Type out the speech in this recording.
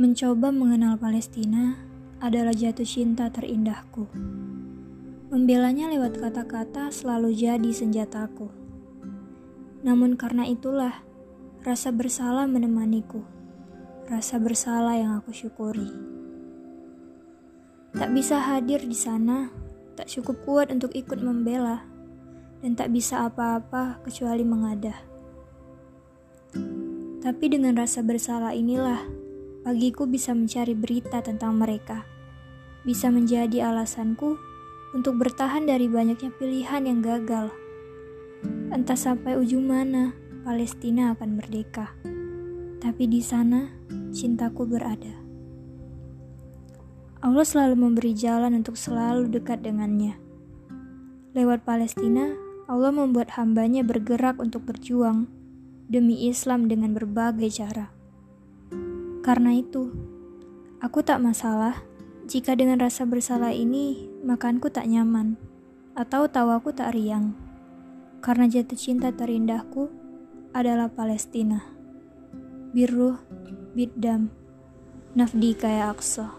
Mencoba mengenal Palestina adalah jatuh cinta terindahku. Membelanya lewat kata-kata selalu jadi senjataku. Namun karena itulah, rasa bersalah menemaniku. Rasa bersalah yang aku syukuri. Tak bisa hadir di sana, tak cukup kuat untuk ikut membela, dan tak bisa apa-apa kecuali mengadah. Tapi dengan rasa bersalah inilah bagiku bisa mencari berita tentang mereka. Bisa menjadi alasanku untuk bertahan dari banyaknya pilihan yang gagal. Entah sampai ujung mana Palestina akan merdeka. Tapi di sana cintaku berada. Allah selalu memberi jalan untuk selalu dekat dengannya. Lewat Palestina, Allah membuat hambanya bergerak untuk berjuang demi Islam dengan berbagai cara. Karena itu, aku tak masalah jika dengan rasa bersalah ini makanku tak nyaman atau tawaku tak riang. Karena jatuh cinta terindahku adalah Palestina. Biruh, Biddam, Nafdi Kaya Aqsa.